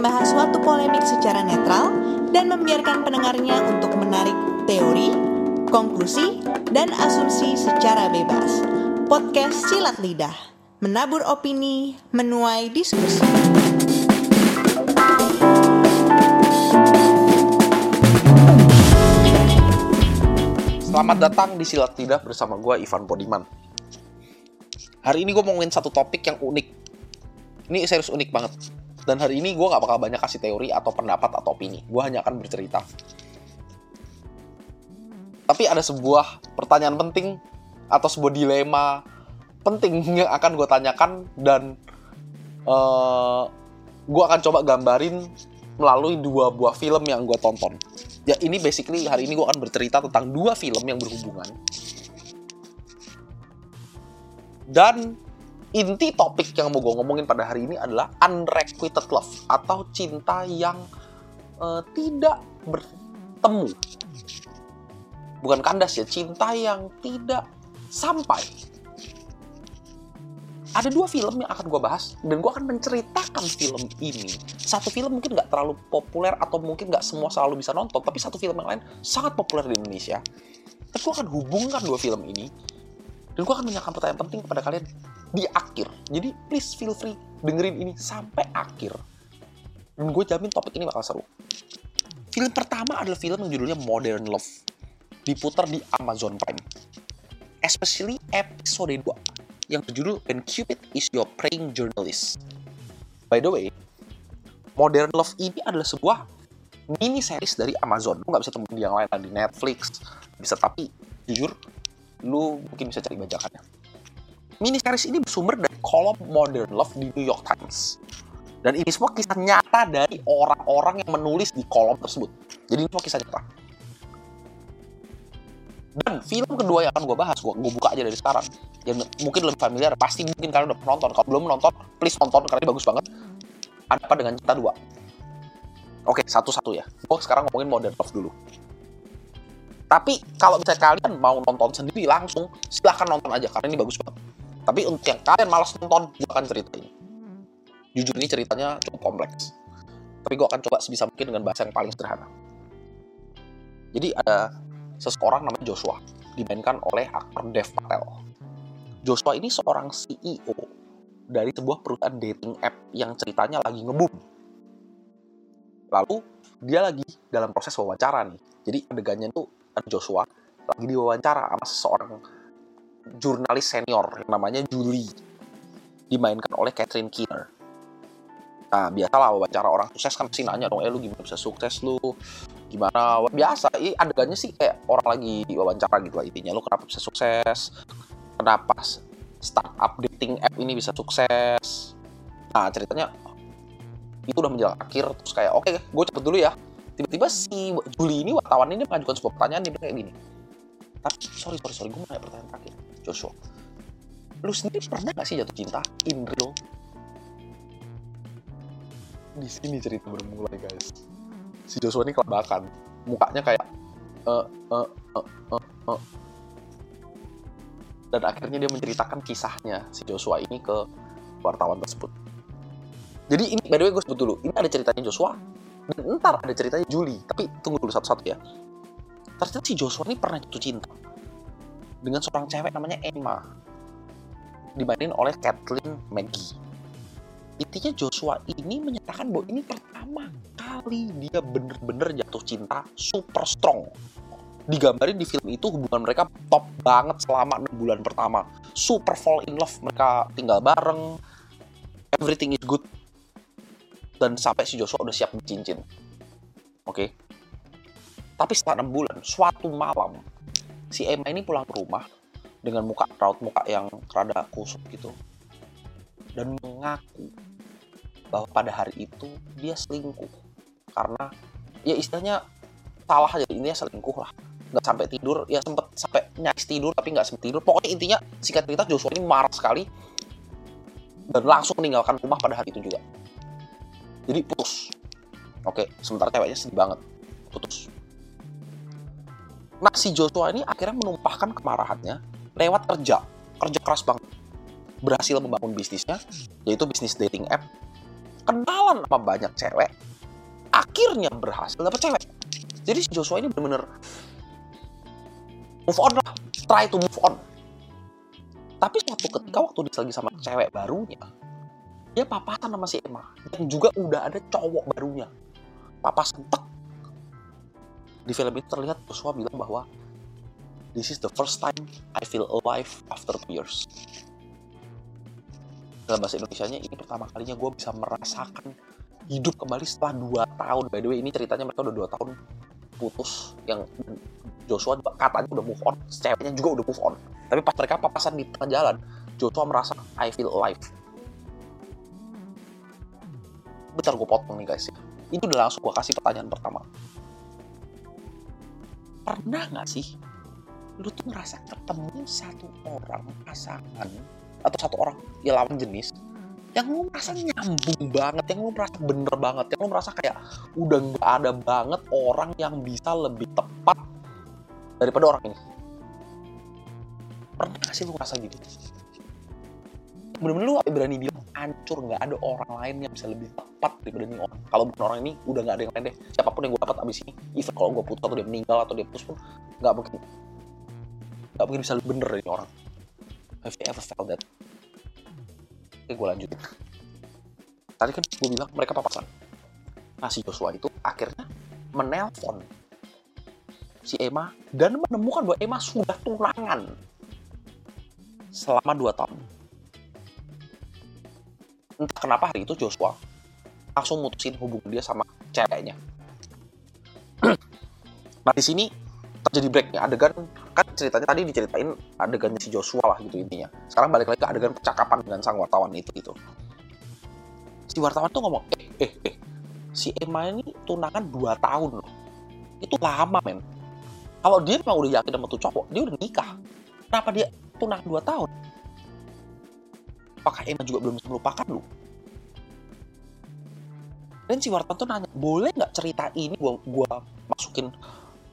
membahas suatu polemik secara netral dan membiarkan pendengarnya untuk menarik teori, konklusi, dan asumsi secara bebas. Podcast Silat Lidah, menabur opini, menuai diskusi. Selamat datang di Silat Lidah bersama gue Ivan Podiman. Hari ini gue mau ngomongin satu topik yang unik. Ini serius unik banget. Dan hari ini gue gak bakal banyak kasih teori atau pendapat atau opini. Gue hanya akan bercerita. Tapi ada sebuah pertanyaan penting atau sebuah dilema penting yang akan gue tanyakan dan uh, gue akan coba gambarin melalui dua buah film yang gue tonton. Ya ini basically hari ini gue akan bercerita tentang dua film yang berhubungan. Dan inti topik yang mau gue ngomongin pada hari ini adalah unrequited love atau cinta yang uh, tidak bertemu. Bukan kandas ya, cinta yang tidak sampai ada dua film yang akan gue bahas dan gue akan menceritakan film ini. Satu film mungkin nggak terlalu populer atau mungkin nggak semua selalu bisa nonton, tapi satu film yang lain sangat populer di Indonesia. Tapi gue akan hubungkan dua film ini dan gue akan menanyakan pertanyaan penting kepada kalian di akhir. Jadi please feel free dengerin ini sampai akhir. Dan gue jamin topik ini bakal seru. Film pertama adalah film yang judulnya Modern Love. Diputar di Amazon Prime. Especially episode 2 yang berjudul When Cupid is Your Praying Journalist. By the way, Modern Love ini adalah sebuah mini series dari Amazon. Lu nggak bisa temuin di yang lain, di Netflix. Bisa, tapi jujur, lu mungkin bisa cari bajakannya. Mini series ini bersumber dari kolom Modern Love di New York Times. Dan ini semua kisah nyata dari orang-orang yang menulis di kolom tersebut. Jadi ini semua kisah nyata. Dan film kedua yang akan gue bahas, gue, buka aja dari sekarang. Yang mungkin lebih familiar, pasti mungkin kalian udah nonton. Kalau belum nonton, please nonton karena ini bagus banget. Ada apa dengan cinta dua? Oke, satu-satu ya. Gue sekarang ngomongin Modern Love dulu. Tapi kalau misalnya kalian mau nonton sendiri langsung, silahkan nonton aja karena ini bagus banget. Tapi untuk yang kalian malas nonton, gue akan cerita ini. Jujur ini ceritanya cukup kompleks. Tapi gue akan coba sebisa mungkin dengan bahasa yang paling sederhana. Jadi ada seseorang namanya Joshua, dimainkan oleh aktor Dev Patel. Joshua ini seorang CEO dari sebuah perusahaan dating app yang ceritanya lagi ngeboom. Lalu dia lagi dalam proses wawancara nih. Jadi adegannya tuh Joshua lagi diwawancara sama seseorang jurnalis senior yang namanya Julie. Dimainkan oleh Catherine Keener. Nah, biasalah wawancara orang sukses kan pasti nanya dong, eh lu gimana bisa sukses lu? Gimana? Biasa, ini adegannya sih kayak orang lagi wawancara gitu lah intinya. Lu kenapa bisa sukses? Kenapa startup dating app ini bisa sukses? Nah, ceritanya itu udah menjelang akhir, terus kayak, oke, okay, gue cepet dulu ya. Tiba-tiba si Juli ini, wartawan ini mengajukan sebuah pertanyaan, dia kayak gini. Tapi, sorry, sorry, sorry, gue mau nanya pertanyaan terakhir. Joshua, lu sendiri pernah gak sih jatuh cinta? In real di sini cerita bermulai guys. Si Joshua ini kelabakan. Mukanya kayak uh, uh, uh, uh, uh. dan akhirnya dia menceritakan kisahnya si Joshua ini ke wartawan tersebut. Jadi ini by the way gue sebut dulu. Ini ada ceritanya Joshua ntar ada ceritanya Julie tapi tunggu dulu satu-satu ya ternyata si Joshua ini pernah jatuh cinta dengan seorang cewek namanya Emma dimainin oleh Kathleen Maggie intinya Joshua ini menyatakan bahwa ini pertama kali dia bener-bener jatuh cinta super strong. Digambarin di film itu hubungan mereka top banget selama 6 bulan pertama. Super fall in love, mereka tinggal bareng, everything is good. Dan sampai si Joshua udah siap cincin. Oke. Okay? Tapi setelah 6 bulan, suatu malam, si Emma ini pulang ke rumah dengan muka raut muka yang rada kusut gitu dan mengaku bahwa pada hari itu dia selingkuh karena ya istilahnya salah aja intinya selingkuh lah nggak sampai tidur ya sempet sampai nyaris tidur tapi nggak sempet tidur pokoknya intinya singkat cerita Joshua ini marah sekali dan langsung meninggalkan rumah pada hari itu juga jadi putus. Oke sementara ceweknya sedih banget. Putus. Nah si Joshua ini akhirnya menumpahkan kemarahannya lewat kerja. Kerja keras banget. Berhasil membangun bisnisnya yaitu bisnis dating app. Kenalan sama banyak cewek. Akhirnya berhasil dapet cewek. Jadi si Joshua ini bener-bener move on lah. Try to move on. Tapi suatu ketika waktu dia lagi sama cewek barunya dia papasan sama si Emma. Yang juga udah ada cowok barunya. Papasan tek. Di film itu terlihat Joshua bilang bahwa this is the first time I feel alive after two years. Dalam bahasa Indonesia-nya ini pertama kalinya gue bisa merasakan hidup kembali setelah dua tahun. By the way ini ceritanya mereka udah dua tahun putus yang Joshua katanya udah move on. Ceweknya juga udah move on. Tapi pas mereka papasan di tengah jalan Joshua merasa I feel alive bentar gue potong nih guys ya itu udah langsung gue kasih pertanyaan pertama pernah nggak sih lu tuh ngerasa ketemu satu orang pasangan atau satu orang ya lawan jenis yang lu merasa nyambung banget, yang lu merasa bener banget, yang lu merasa kayak udah nggak ada banget orang yang bisa lebih tepat daripada orang ini. Pernah gak sih lu ngerasa gitu? Bener-bener lu berani bilang hancur nggak ada orang lain yang bisa lebih tepat daripada ini orang. Kalau bukan orang ini udah nggak ada yang lain deh. Siapa pun yang gue dapat abis ini, even kalau gue putus atau dia meninggal atau dia putus pun nggak mungkin nggak mungkin bisa lebih bener dari orang. Have you ever felt that? Oke, gue lanjutin. Tadi kan gue bilang mereka papasan. Nah, si Joshua itu akhirnya menelpon si Emma dan menemukan bahwa Emma sudah tunangan selama 2 tahun. Entah kenapa hari itu Joshua langsung mutusin hubungan dia sama ceweknya. nah, di sini terjadi breaknya. Adegan kan ceritanya tadi diceritain adegannya si Joshua lah gitu intinya. Sekarang balik lagi ke adegan percakapan dengan sang wartawan itu itu si wartawan tuh ngomong eh eh eh si Emma ini tunangan 2 tahun loh. Itu lama men. Kalau dia memang udah yakin sama tuh cowok dia udah nikah. Kenapa dia tunangan 2 tahun apakah Emma juga belum melupakan lu dan si wartawan tuh nanya boleh nggak cerita ini gua gua masukin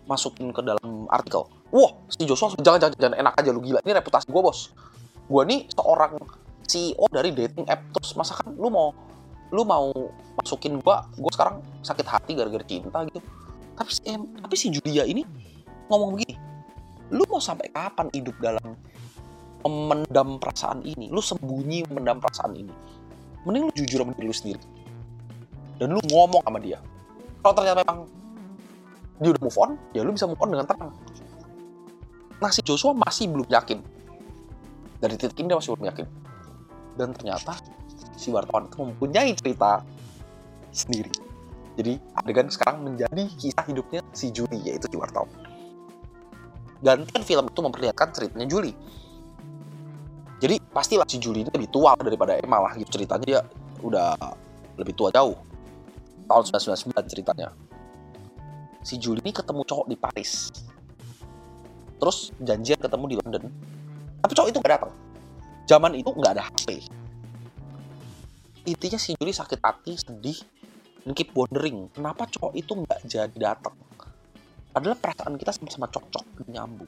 masukin ke dalam artikel. Wah, si Joshua jangan, jangan, jangan enak aja lu gila. Ini reputasi gue bos. Gue nih seorang CEO dari dating app terus masa kan lu mau lu mau masukin gue, gue sekarang sakit hati gara-gara cinta gitu. Tapi si tapi si Julia ini ngomong begini, lu mau sampai kapan hidup dalam memendam perasaan ini? Lu sembunyi memendam perasaan ini. Mending lu jujur sama diri lu sendiri. Dan lu ngomong sama dia. Kalau ternyata memang dia udah move on, ya lu bisa move on dengan tenang. Nah si Joshua masih belum yakin. Dari titik ini dia masih belum yakin. Dan ternyata si wartawan itu mempunyai cerita sendiri. Jadi adegan sekarang menjadi kisah hidupnya si Julie, yaitu si wartawan. Dan kan film itu memperlihatkan ceritanya Julie. Jadi pastilah si Julie ini lebih tua daripada Emma lah gitu ceritanya dia udah lebih tua jauh. Tahun 1999 ceritanya si Julie ini ketemu cowok di Paris. Terus janjian ketemu di London. Tapi cowok itu gak datang. Zaman itu nggak ada HP. Intinya si Julie sakit hati, sedih, dan keep wondering kenapa cowok itu nggak jadi datang. Padahal perasaan kita sama-sama cocok nyambung.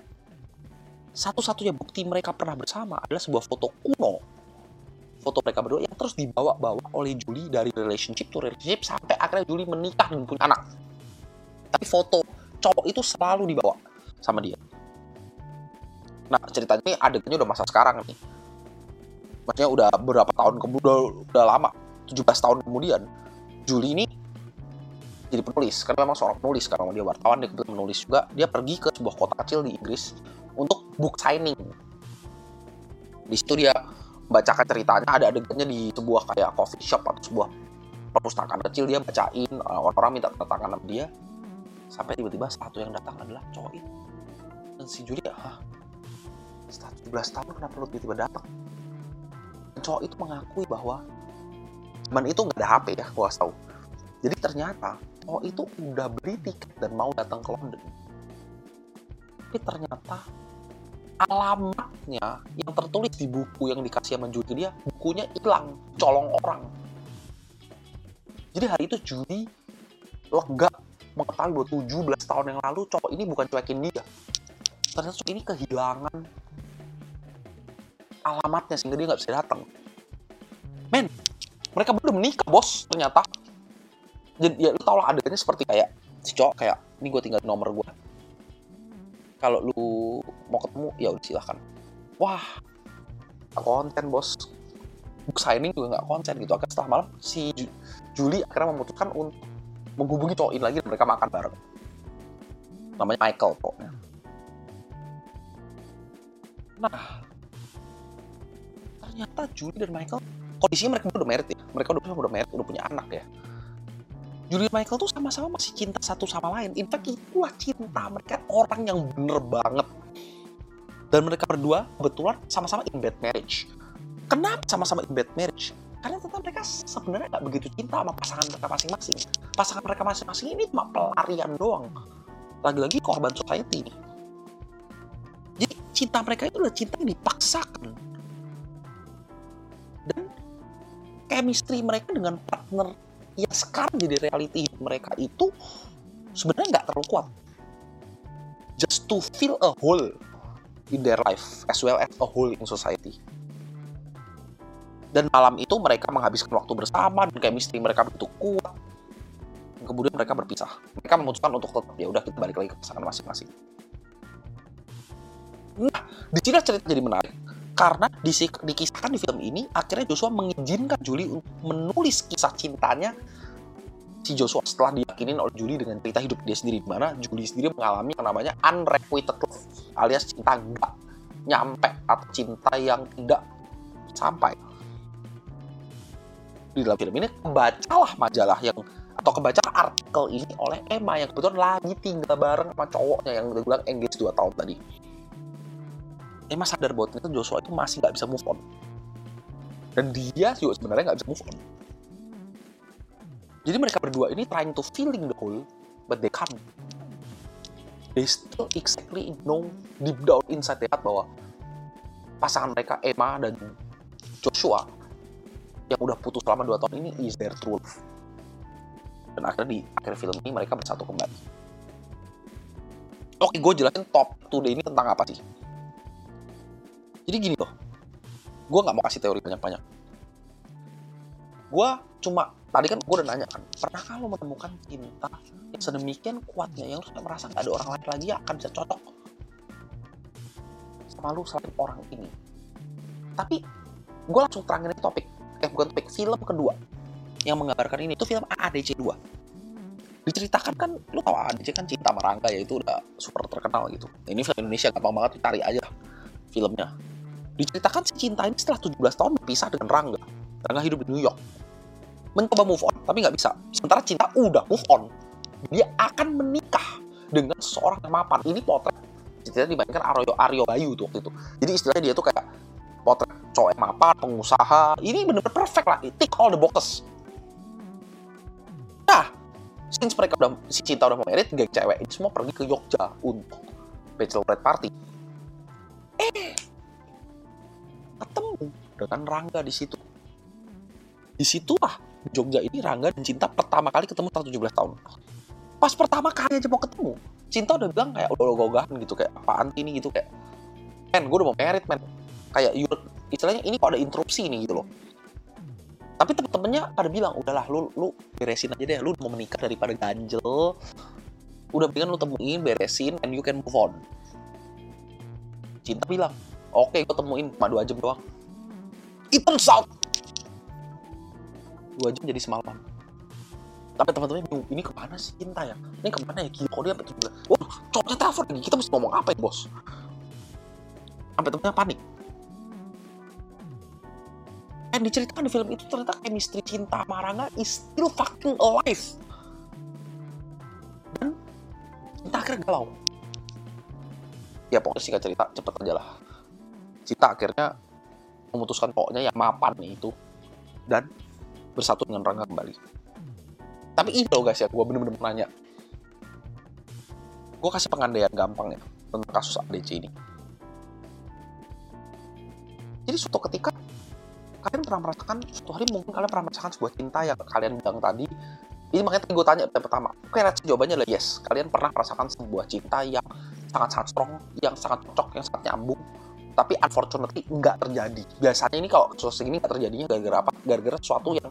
Satu-satunya bukti mereka pernah bersama adalah sebuah foto kuno. Foto mereka berdua yang terus dibawa-bawa oleh Julie dari relationship to relationship sampai akhirnya Julie menikah dan punya anak. Tapi foto cowok itu selalu dibawa sama dia. Nah ceritanya ini adegannya udah masa sekarang nih. Maksudnya udah berapa tahun kemudian udah, udah lama 17 tahun kemudian Juli ini jadi penulis. Karena memang seorang penulis karena dia wartawan dia menulis juga. Dia pergi ke sebuah kota kecil di Inggris untuk book signing. Di situ dia membacakan ceritanya ada adegannya di sebuah kayak coffee shop atau sebuah perpustakaan kecil dia bacain orang-orang minta tanda tangan sama dia. Sampai tiba-tiba satu yang datang adalah cowok itu. Dan si Julia ah setelah 17 tahun kenapa lu tiba-tiba datang? Dan cowok itu mengakui bahwa zaman itu nggak ada HP ya gua tahu. Jadi ternyata cowok itu udah beli tiket dan mau datang ke London. Tapi ternyata alamatnya yang tertulis di buku yang dikasih sama Julie dia bukunya hilang colong orang. Jadi hari itu Julie lega mengetahui bahwa 17 tahun yang lalu cowok ini bukan cuekin dia. Ternyata cowok ini kehilangan alamatnya sehingga dia nggak bisa datang. Men mereka belum menikah bos ternyata. Jadi ya lu tau lah adanya seperti kayak si cowok kayak ini gue tinggal nomor gue kalau lu mau ketemu ya udah silahkan. Wah konten bos. Book signing juga nggak konten gitu. Akhirnya setelah malam si Ju- Juli akhirnya memutuskan untuk menghubungi ini lagi dan mereka makan bareng. Namanya Michael pokoknya. Nah ternyata Juli dan Michael kondisinya mereka udah married ya. Mereka udah udah married udah punya anak ya Juli dan Michael tuh sama-sama masih cinta satu sama lain. In fact itulah cinta mereka. Orang yang bener banget. Dan mereka berdua kebetulan sama-sama in bad marriage. Kenapa sama-sama in bad marriage? Karena ternyata mereka sebenarnya nggak begitu cinta sama pasangan mereka masing-masing. Pasangan mereka masing-masing ini cuma pelarian doang. Lagi-lagi korban society nih jadi cinta mereka itu adalah cinta yang dipaksakan. Dan chemistry mereka dengan partner yang sekarang jadi reality mereka itu sebenarnya nggak terlalu kuat. Just to fill a hole in their life as well as a hole in society. Dan malam itu mereka menghabiskan waktu bersama dan chemistry mereka begitu kuat. Kemudian mereka berpisah. Mereka memutuskan untuk tetap ya udah kita balik lagi ke pasangan masing-masing. Nah di sini cerita jadi menarik karena disi- dikisahkan di film ini akhirnya Joshua mengizinkan Julie untuk menulis kisah cintanya si Joshua setelah diyakinin oleh Julie dengan cerita hidup dia sendiri di mana Julie sendiri mengalami yang namanya unrequited love alias cinta nggak nyampe atau cinta yang tidak sampai. Di dalam film ini kebacalah majalah yang atau kebaca artikel ini oleh Emma yang kebetulan lagi tinggal bareng sama cowoknya yang udah bilang engage 2 tahun tadi Emma sadar bahwa ternyata Joshua itu masih nggak bisa move on. Dan dia juga sebenarnya nggak bisa move on. Jadi mereka berdua ini trying to filling the hole but they can't. They still exactly know deep down inside their heart bahwa pasangan mereka Emma dan Joshua yang udah putus selama 2 tahun ini is their love. Dan akhirnya di akhir film ini mereka bersatu kembali. Oke gue jelasin top today ini tentang apa sih jadi gini loh. Gue nggak mau kasih teori banyak-banyak. Gue cuma tadi kan gue udah nanya kan pernah lo menemukan cinta yang sedemikian kuatnya yang sampai merasa nggak ada orang lain lagi yang akan bisa cocok sama lu selain orang ini? Tapi gue langsung terangin topik. Eh bukan topik film kedua yang menggambarkan ini itu film AADC 2 diceritakan kan lu tau AADC kan cinta sama Rangga ya itu udah super terkenal gitu. Ini film Indonesia gampang banget cari aja filmnya diceritakan si cinta ini setelah 17 tahun berpisah dengan Rangga Rangga hidup di New York. Mencoba move on tapi nggak bisa. Sementara cinta udah move on. Dia akan menikah dengan seseorang yang mapan. Ini potret. Ceritanya dibandingkan Aryo Aryo Bayu tuh waktu itu. Jadi istilahnya dia tuh kayak potret cowok yang mapan pengusaha. Ini bener-bener perfect lah. Tick all the boxes. Nah since mereka udah si cinta udah mau married geng cewek ini semua pergi ke Jogja untuk bachelorette party. Eh ketemu dengan Rangga di situ. Di Jogja ini Rangga dan Cinta pertama kali ketemu setelah 17 tahun. Pas pertama kali aja mau ketemu Cinta udah bilang kayak udah gogahan gitu kayak apaan ini? gitu kayak men gue udah mau merit men. Kayak you, istilahnya ini kok ada interupsi nih gitu loh. Tapi temen-temennya pada bilang udahlah lu lu beresin aja deh lu mau menikah daripada ganjel. Udah pengen lu temuin beresin and you can move on. Cinta bilang oke gue temuin cuma dua jam doang. It turns dua jam jadi semalam. Tapi teman-teman ini ke mana sih? Cinta ya? Ini ke mana ya? Gila kok dia sampai bilang waduh cowoknya telepon lagi kita mesti ngomong apa ya bos? Sampai temennya panik. Dan diceritakan di film itu ternyata chemistry cinta Maranga is still fucking alive. Dan cinta akhirnya galau. Ya pokoknya singkat cerita cepet aja lah cinta akhirnya memutuskan pokoknya yang mapan itu dan bersatu dengan Rangga kembali. Tapi ini loh guys ya, gue bener-bener nanya. Gue kasih pengandaian gampang ya tentang kasus ADC ini. Jadi suatu ketika kalian pernah merasakan suatu hari mungkin kalian pernah merasakan sebuah cinta yang kalian bilang tadi. Ini makanya tadi gue tanya yang pertama. Oke, okay, jawabannya adalah yes. Kalian pernah merasakan sebuah cinta yang sangat-sangat strong, yang sangat cocok, yang sangat nyambung. Tapi unfortunately nggak terjadi. Biasanya ini kalau sesuatu ini nggak terjadinya gara-gara apa? Gara-gara sesuatu yang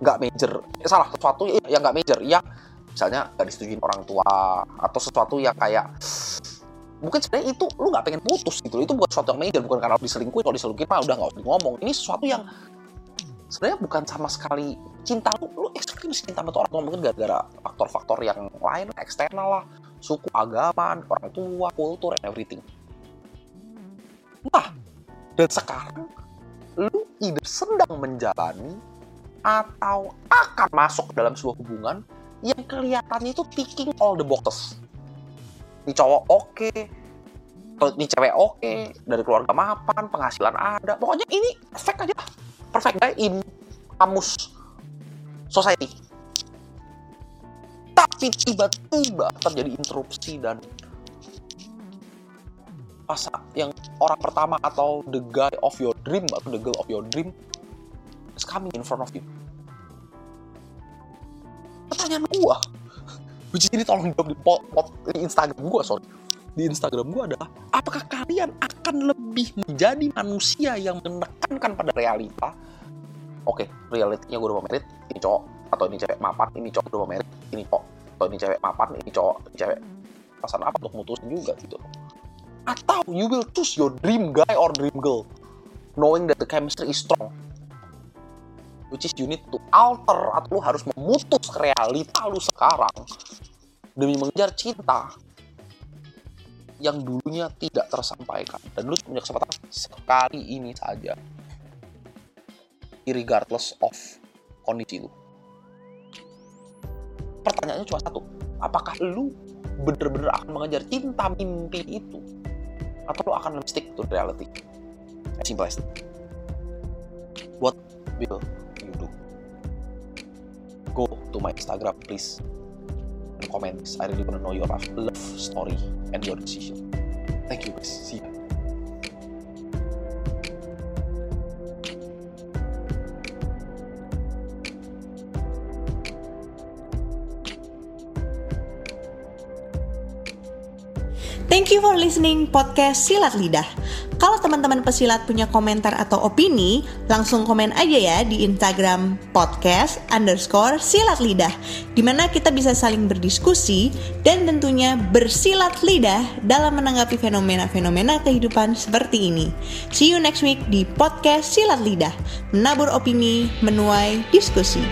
nggak major. Eh, salah sesuatu yang nggak major yang misalnya nggak disetujui orang tua atau sesuatu yang kayak mungkin sebenarnya itu lu nggak pengen putus gitu. Itu bukan sesuatu yang major bukan karena diselingkuhin kalau diselingkuhin mah udah nggak usah ngomong. Ini sesuatu yang sebenarnya bukan sama sekali cinta lu. Lu ekstrim cinta sama orang tua mungkin gara-gara faktor-faktor yang lain eksternal lah. Suku agama orang tua kultur and everything nah dan sekarang lu either sedang menjalani atau akan masuk dalam sebuah hubungan yang kelihatannya itu ticking all the boxes. Ini cowok oke okay, ini cewek oke okay, dari keluarga mapan penghasilan ada. Pokoknya ini perfect aja perfect guy in kamus society. Tapi tiba-tiba terjadi interupsi dan masa yang orang pertama atau the guy of your dream atau the girl of your dream is coming in front of you. Pertanyaan gua. Which ini tolong jawab di, pot, pot, di Instagram gue sorry. Di Instagram gue adalah apakah kalian akan lebih menjadi manusia yang menekankan pada realita? Oke okay, realitinya gue udah merit ini cowok atau ini cewek mapan ini cowok udah merit ini cowok atau ini cewek mapan ini cowok ini cewek. Pasan apa? Untuk mutusin juga gitu atau you will choose your dream guy or dream girl knowing that the chemistry is strong which is you need to alter atau lu harus memutus realita lu sekarang demi mengejar cinta yang dulunya tidak tersampaikan. Dan lu punya kesempatan sekali ini saja regardless of kondisi lu. Pertanyaannya cuma satu apakah lu bener-bener akan mengejar cinta mimpi itu atau lu akan stick to reality as simple as what will go to my Instagram please and comment. I really want to know your love story and your decision. Thank you guys. See ya. Thank you for listening podcast Silat Lidah. Kalau teman-teman pesilat punya komentar atau opini, langsung komen aja ya di Instagram podcast underscore silat lidah, di mana kita bisa saling berdiskusi dan tentunya bersilat lidah dalam menanggapi fenomena-fenomena kehidupan seperti ini. See you next week di podcast Silat Lidah, menabur opini, menuai diskusi.